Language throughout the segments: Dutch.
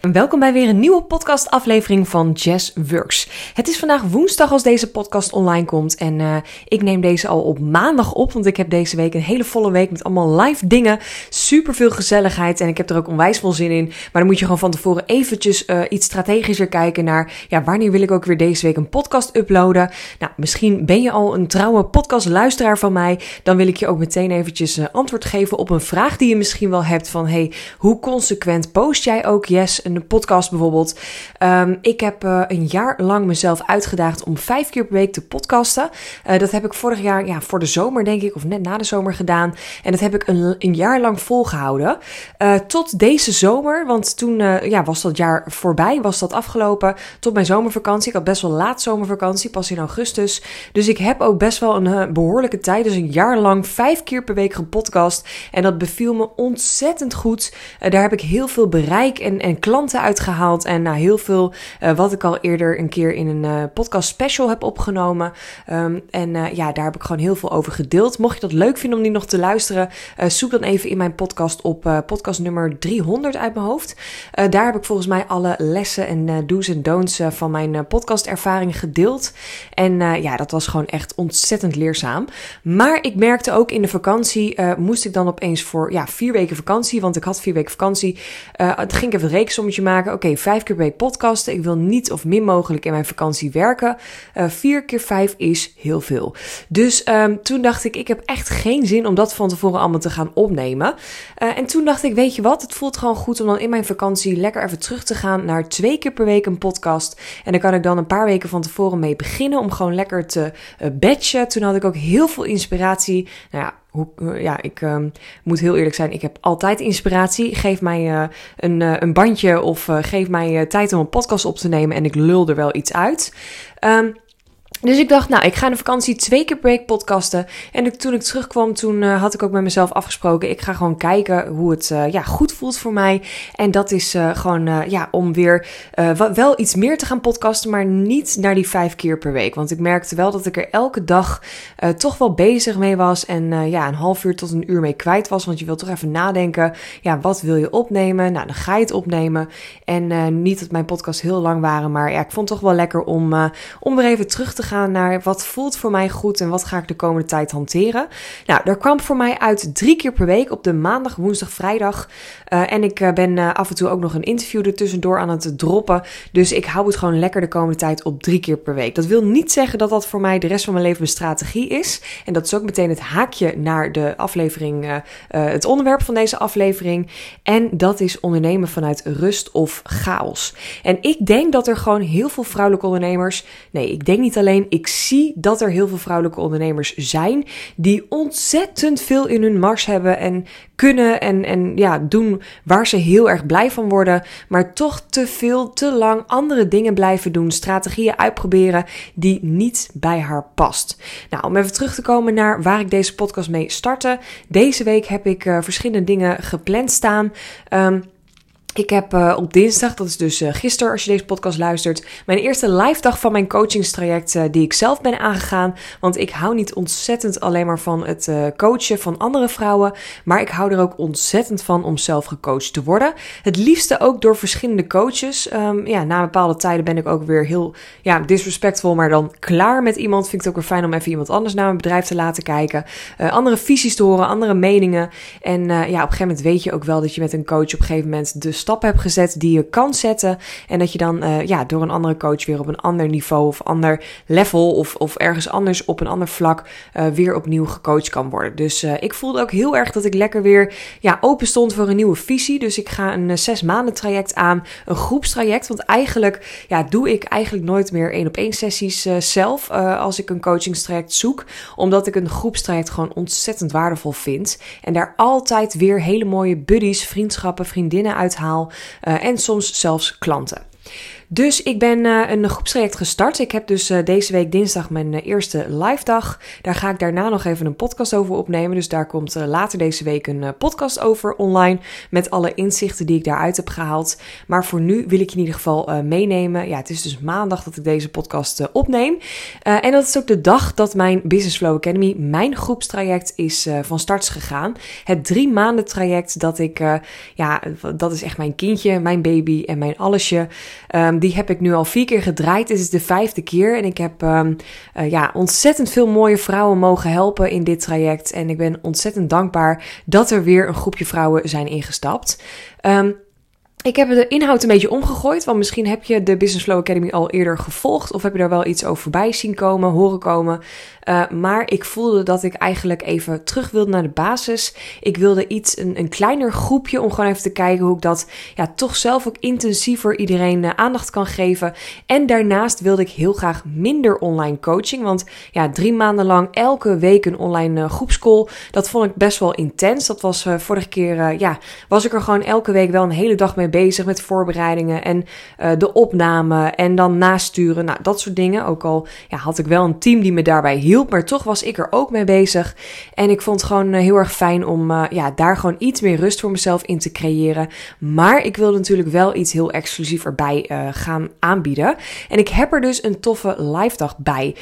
Welkom bij weer een nieuwe podcastaflevering van Jazz Works. Het is vandaag woensdag als deze podcast online komt en uh, ik neem deze al op maandag op, want ik heb deze week een hele volle week met allemaal live dingen, super veel gezelligheid en ik heb er ook onwijs veel zin in. Maar dan moet je gewoon van tevoren eventjes uh, iets strategischer kijken naar, ja, wanneer wil ik ook weer deze week een podcast uploaden? Nou, misschien ben je al een trouwe podcastluisteraar van mij, dan wil ik je ook meteen eventjes uh, antwoord geven op een vraag die je misschien wel hebt van, hey, hoe consequent post jij ook yes een podcast bijvoorbeeld. Um, ik heb uh, een jaar lang mezelf uitgedaagd om vijf keer per week te podcasten. Uh, dat heb ik vorig jaar, ja, voor de zomer denk ik, of net na de zomer gedaan. En dat heb ik een, een jaar lang volgehouden. Uh, tot deze zomer, want toen ja, was dat jaar voorbij, was dat afgelopen. Tot mijn zomervakantie. Ik had best wel laat zomervakantie, pas in augustus. Dus ik heb ook best wel een behoorlijke tijd, dus een jaar lang vijf keer per week gepodcast. En dat beviel me ontzettend goed. daar heb ik heel veel bereik en, en klanten uitgehaald. En nou, heel veel uh, wat ik al eerder een keer in een uh, podcast special heb opgenomen. Um, en uh, ja, daar heb ik gewoon heel veel over gedeeld. Mocht je dat leuk vinden om die nog te luisteren, zoek dan even in mijn podcast op podcast nummer 300 uit mijn hoofd. daar heb ik volgens mij alle lessen en do's en don'ts van mijn podcastervaring gedeeld. En ja, dat was gewoon echt ontzettend leerzaam. Maar ik merkte ook in de vakantie moest ik dan opeens voor ja, vier weken vakantie, want ik had vier weken vakantie. het ging even maken. Oké, vijf keer per week podcasten. Ik wil niet of min mogelijk in mijn vakantie werken. Uh, vier keer vijf is heel veel. Dus um, toen dacht ik, ik heb echt geen zin om dat van tevoren allemaal te gaan opnemen. Uh, en toen dacht ik, weet je wat, het voelt gewoon goed om dan in mijn vakantie lekker even terug te gaan naar twee keer per week een podcast. En daar kan ik dan een paar weken van tevoren mee beginnen om gewoon lekker te uh, batchen. Toen had ik ook heel veel inspiratie. Nou ja, hoe, ja, ik um, moet heel eerlijk zijn. Ik heb altijd inspiratie. Geef mij uh, een, uh, een bandje of geef mij tijd om een podcast op te nemen en ik lul er wel iets uit. Um, dus ik dacht, nou, ik ga in de vakantie twee keer week podcasten. En toen ik terugkwam, toen uh, had ik ook met mezelf afgesproken. Ik ga gewoon kijken hoe het uh, ja, goed voelt voor mij. En dat is uh, gewoon ja, om weer wel iets meer te gaan podcasten, maar niet naar die vijf keer per week. Want ik merkte wel dat ik er elke dag toch wel bezig mee was. En ja, een half uur tot een uur mee kwijt was. Want je wilt toch even nadenken. Ja, wat wil je opnemen? Nou, dan ga je het opnemen. En niet dat mijn podcasts heel lang waren, maar ja, ik vond het toch wel lekker om, om weer even terug te gaan naar wat voelt voor mij goed en wat ga ik de komende tijd hanteren. Nou, daar kwam voor mij uit drie keer per week op de maandag, woensdag, vrijdag. Uh, en ik uh, ben uh, af en toe ook nog een interview er tussendoor aan het droppen. Dus ik hou het gewoon lekker de komende tijd op drie keer per week. Dat wil niet zeggen dat dat voor mij de rest van mijn leven een strategie is. En dat is ook meteen het haakje naar de aflevering, het onderwerp van deze aflevering. En dat is ondernemen vanuit rust of chaos. En ik denk dat er gewoon heel veel vrouwelijke ondernemers. Nee, ik denk niet alleen ik zie dat er heel veel vrouwelijke ondernemers zijn die ontzettend veel in hun mars hebben en kunnen en, en ja, doen waar ze heel erg blij van worden, maar toch te veel, te lang andere dingen blijven doen, strategieën uitproberen die niet bij haar past. Nou, om even terug te komen naar waar ik deze podcast mee startte. Deze week heb ik uh, verschillende dingen gepland staan. Um, ik heb uh, op dinsdag, dat is dus uh, gisteren als je deze podcast luistert, mijn eerste live dag van mijn coachingstraject uh, die ik zelf ben aangegaan. Want ik hou niet ontzettend alleen maar van het coachen van andere vrouwen, maar ik hou er ook ontzettend van om zelf gecoacht te worden. Het liefste ook door verschillende coaches. Um, ja, na bepaalde tijden ben ik ook weer heel ja, disrespectvol, maar dan klaar met iemand. Vind ik het ook weer fijn om even iemand anders naar mijn bedrijf te laten kijken. andere visies te horen, andere meningen. En ja, op een gegeven moment weet je ook wel dat je met een coach op een gegeven moment de stappen hebt gezet die je kan zetten. En dat je dan uh, ja, door een andere coach weer op een ander niveau of ander level of, of ergens anders op een ander vlak uh, weer opnieuw gecoacht kan worden. Dus uh, ik voelde ook heel erg dat ik lekker weer ja, open stond voor een nieuwe visie. Dus ik ga een zes maanden traject aan, een groepstraject. Want eigenlijk ja, doe ik eigenlijk nooit meer één op één sessies zelf als ik een coachingstraject zoek. Omdat ik een groepstraject gewoon ontzettend waardevol vind. En daar altijd weer hele mooie buddies, vriendschappen, vriendinnen uithaal uh, en soms zelfs klanten. Dus ik ben uh, een groepstraject gestart. Ik heb dus uh, deze week dinsdag mijn uh, eerste live dag. Daar ga ik daarna nog even een podcast over opnemen. Dus daar komt later deze week een podcast over online. Met alle inzichten die ik daaruit heb gehaald. Maar voor nu wil ik je in ieder geval meenemen. Ja, het is dus maandag dat ik deze podcast opneem. en dat is ook de dag dat mijn Business Flow Academy, mijn groepstraject, is van start gegaan. Het drie maanden traject dat ik, ja, dat is echt mijn kindje, mijn baby en mijn allesje. Um, die heb ik nu al vier keer gedraaid. Dit is de vijfde keer. En ik heb um, uh, ja, ontzettend veel mooie vrouwen mogen helpen in dit traject. En ik ben ontzettend dankbaar dat er weer een groepje vrouwen zijn ingestapt. Um, ik heb de inhoud een beetje omgegooid, want misschien heb je de Business Flow Academy al eerder gevolgd of heb je daar wel iets over voorbij zien komen, horen komen. Uh, maar ik voelde dat ik eigenlijk even terug wilde naar de basis. Ik wilde iets, een, een kleiner groepje, om gewoon even te kijken hoe ik dat ja, toch zelf ook intensiever iedereen uh, aandacht kan geven. En daarnaast wilde ik heel graag minder online coaching, want ja, drie maanden lang elke week een online uh, groepscall, dat vond ik best wel intens. Dat was vorige keer, ja, was ik er gewoon elke week wel een hele dag mee bezig met voorbereidingen en uh, de opname en dan nasturen. Nou, dat soort dingen. Ook al ja, had ik wel een team die me daarbij hielp, maar toch was ik er ook mee bezig. En ik vond het gewoon uh, heel erg fijn om uh, ja, daar gewoon iets meer rust voor mezelf in te creëren. Maar ik wilde natuurlijk wel iets heel exclusief erbij gaan aanbieden. En ik heb er dus een toffe live dag bij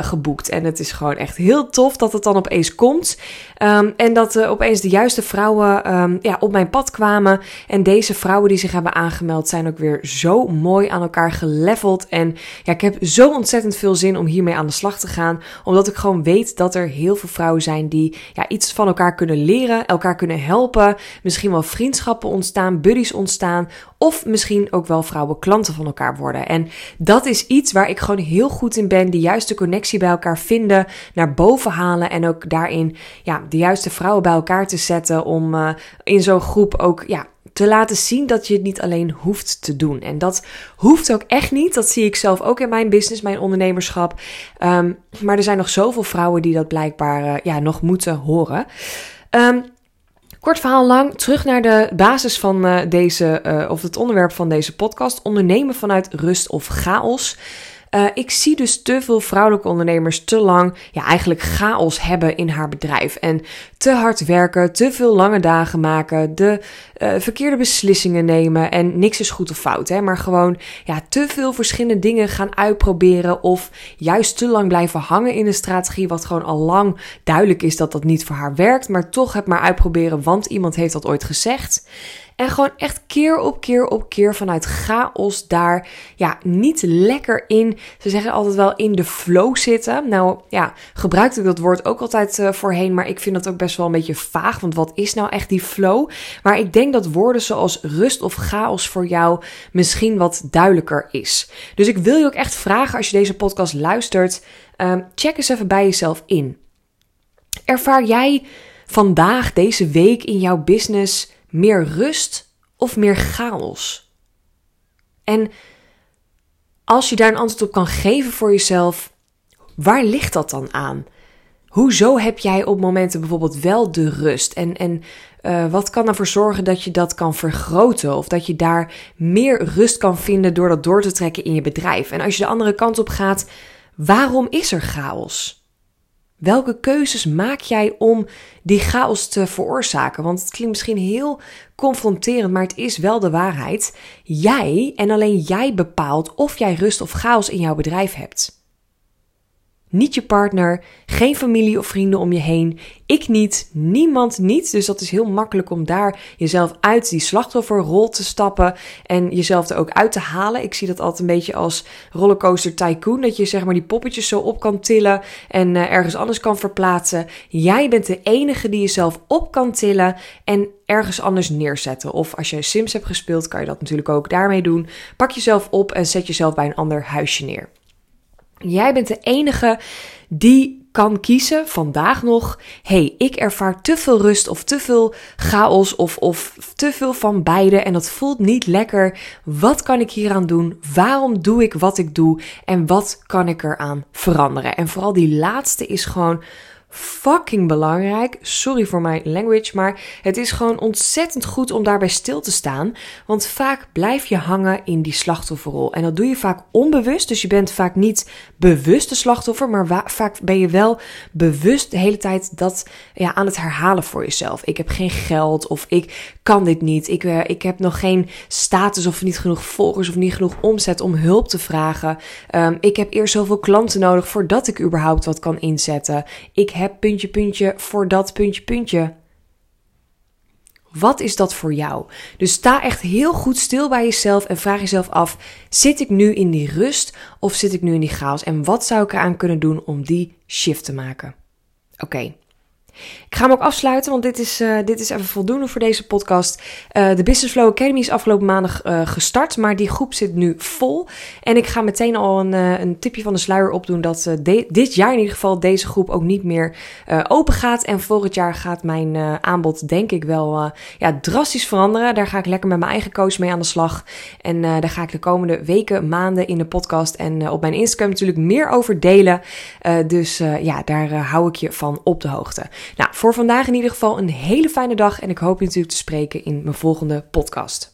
geboekt. En het is gewoon echt heel tof dat het dan opeens komt. Um, en dat opeens de juiste vrouwen um, ja, op mijn pad kwamen. En deze vrouwen die zich hebben aangemeld zijn ook weer zo mooi aan elkaar geleveld. En ja, ik heb zo ontzettend veel zin om hiermee aan de slag te gaan. Omdat ik gewoon weet dat er heel veel vrouwen zijn die ja, iets van elkaar kunnen leren, elkaar kunnen helpen. Misschien wel vriendschappen ontstaan, buddies ontstaan. Of misschien ook wel vrouwen klanten van elkaar worden. En dat is iets waar ik gewoon heel goed in ben. De juiste connectie bij elkaar vinden, naar boven halen. En ook daarin ja, de juiste vrouwen bij elkaar te zetten. Om uh, in zo'n groep ook ja, te laten zien dat je het niet alleen hoeft te doen. En dat hoeft ook echt niet. Dat zie ik zelf ook in mijn business, mijn ondernemerschap. Um, maar er zijn nog zoveel vrouwen die dat blijkbaar uh, ja, nog moeten horen. Um, Kort verhaal lang, terug naar de basis van uh, deze, uh, of het onderwerp van deze podcast. Ondernemen vanuit rust of chaos. Uh, ik zie dus te veel vrouwelijke ondernemers te lang, ja, eigenlijk chaos hebben in haar bedrijf. En te hard werken, te veel lange dagen maken, de uh, verkeerde beslissingen nemen. En niks is goed of fout, hè, maar gewoon ja, te veel verschillende dingen gaan uitproberen. Of juist te lang blijven hangen in een strategie, wat gewoon al lang duidelijk is dat dat niet voor haar werkt. Maar toch het maar uitproberen, want iemand heeft dat ooit gezegd. En gewoon echt keer op keer op keer vanuit chaos daar ja, niet lekker in. Ze zeggen altijd wel in de flow zitten. Nou ja, gebruikte ik dat woord ook altijd uh, voorheen, maar ik vind dat ook best wel een beetje vaag. Want wat is nou echt die flow? Maar ik denk dat woorden zoals rust of chaos voor jou misschien wat duidelijker is. Dus ik wil je ook echt vragen als je deze podcast luistert, uh, check eens even bij jezelf in. Ervaar jij vandaag, deze week in jouw business meer rust of meer chaos? En als je daar een antwoord op kan geven voor jezelf, waar ligt dat dan aan? Hoezo heb jij op momenten bijvoorbeeld wel de rust? En, en uh, wat kan ervoor zorgen dat je dat kan vergroten? Of dat je daar meer rust kan vinden door dat door te trekken in je bedrijf? En als je de andere kant op gaat, waarom is er chaos? Welke keuzes maak jij om die chaos te veroorzaken? Want het klinkt misschien heel confronterend, maar het is wel de waarheid. Jij en alleen jij bepaalt of jij rust of chaos in jouw bedrijf hebt. Niet je partner, geen familie of vrienden om je heen. Ik niet, niemand niet. Dus dat is heel makkelijk om daar jezelf uit die slachtofferrol te stappen en jezelf er ook uit te halen. Ik zie dat altijd een beetje als rollercoaster tycoon. Dat je zeg maar die poppetjes zo op kan tillen en uh, ergens anders kan verplaatsen. Jij bent de enige die jezelf op kan tillen en ergens anders neerzetten. Of als je Sims hebt gespeeld, kan je dat natuurlijk ook daarmee doen. Pak jezelf op en zet jezelf bij een ander huisje neer. Jij bent de enige die kan kiezen vandaag nog: hey, ik ervaar te veel rust of te veel chaos of, of te veel van beide en dat voelt niet lekker. Wat kan ik hieraan doen? Waarom doe ik wat ik doe? En wat kan ik eraan veranderen? En vooral die laatste is gewoon fucking belangrijk. Sorry voor mijn language, maar het is gewoon ontzettend goed om daarbij stil te staan. Want vaak blijf je hangen in die slachtofferrol. En dat doe je vaak onbewust. Dus je bent vaak niet bewust de slachtoffer, maar vaak ben je wel bewust de hele tijd dat ja, aan het herhalen voor jezelf. Ik heb geen geld of ik kan dit niet. Ik, uh, ik heb nog geen status of niet genoeg volgers of niet genoeg omzet om hulp te vragen. Um, ik heb eerst zoveel klanten nodig voordat ik überhaupt wat kan inzetten. Ik heb puntje, puntje voor dat puntje, puntje. Wat is dat voor jou? Dus sta echt heel goed stil bij jezelf en vraag jezelf af: zit ik nu in die rust of zit ik nu in die chaos? En wat zou ik eraan kunnen doen om die shift te maken? Oké, ik ga hem ook afsluiten, want dit is, uh, dit is even voldoende voor deze podcast. Uh, de Business Flow Academy is afgelopen maandag uh, gestart, maar die groep zit nu vol. En ik ga meteen al een, een tipje van de sluier opdoen dat dit jaar in ieder geval deze groep ook niet meer open gaat. En volgend jaar gaat mijn aanbod denk ik wel ja, drastisch veranderen. Daar ga ik lekker met mijn eigen coach mee aan de slag. En daar ga ik de komende weken, maanden in de podcast en op mijn Instagram natuurlijk meer over delen. dus ja, daar hou ik je van op de hoogte. Nou, voor vandaag in ieder geval een hele fijne dag en ik hoop je natuurlijk te spreken in mijn volgende podcast.